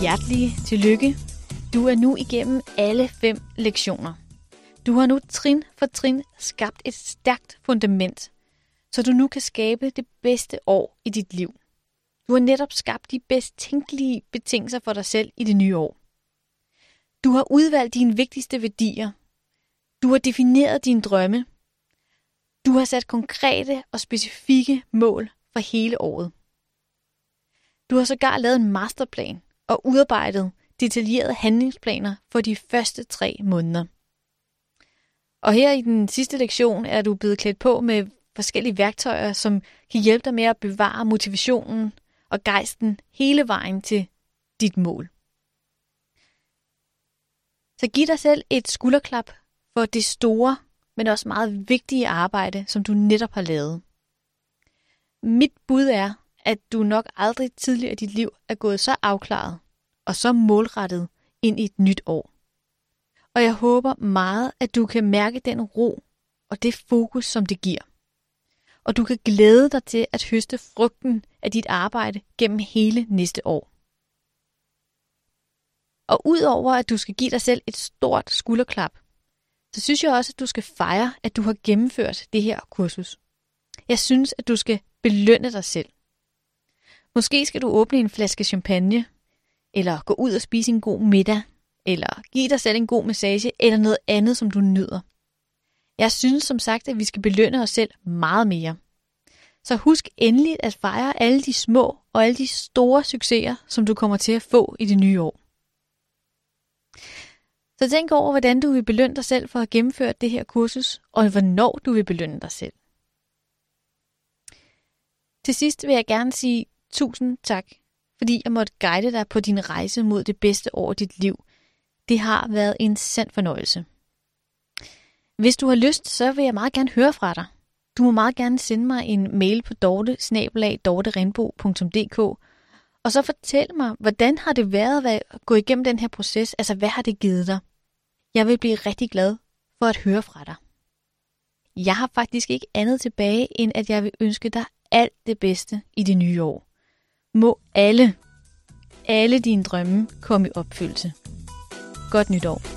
hjertelige tillykke. Du er nu igennem alle fem lektioner. Du har nu trin for trin skabt et stærkt fundament, så du nu kan skabe det bedste år i dit liv. Du har netop skabt de bedst tænkelige betingelser for dig selv i det nye år. Du har udvalgt dine vigtigste værdier. Du har defineret dine drømme. Du har sat konkrete og specifikke mål for hele året. Du har sågar lavet en masterplan og udarbejdet detaljerede handlingsplaner for de første tre måneder. Og her i den sidste lektion er du blevet klædt på med forskellige værktøjer, som kan hjælpe dig med at bevare motivationen og gejsten hele vejen til dit mål. Så giv dig selv et skulderklap for det store, men også meget vigtige arbejde, som du netop har lavet. Mit bud er, at du nok aldrig tidligere i dit liv er gået så afklaret og så målrettet ind i et nyt år. Og jeg håber meget, at du kan mærke den ro og det fokus, som det giver. Og du kan glæde dig til at høste frugten af dit arbejde gennem hele næste år. Og udover at du skal give dig selv et stort skulderklap, så synes jeg også, at du skal fejre, at du har gennemført det her kursus. Jeg synes, at du skal belønne dig selv. Måske skal du åbne en flaske champagne, eller gå ud og spise en god middag, eller give dig selv en god massage, eller noget andet, som du nyder. Jeg synes som sagt, at vi skal belønne os selv meget mere. Så husk endelig at fejre alle de små og alle de store succeser, som du kommer til at få i det nye år. Så tænk over, hvordan du vil belønne dig selv for at gennemføre det her kursus, og hvornår du vil belønne dig selv. Til sidst vil jeg gerne sige tusind tak, fordi jeg måtte guide dig på din rejse mod det bedste år i dit liv. Det har været en sand fornøjelse. Hvis du har lyst, så vil jeg meget gerne høre fra dig. Du må meget gerne sende mig en mail på dorte og så fortæl mig, hvordan har det været at gå igennem den her proces? Altså, hvad har det givet dig? Jeg vil blive rigtig glad for at høre fra dig. Jeg har faktisk ikke andet tilbage, end at jeg vil ønske dig alt det bedste i det nye år. Må alle, alle dine drømme komme i opfyldelse. Godt nytår.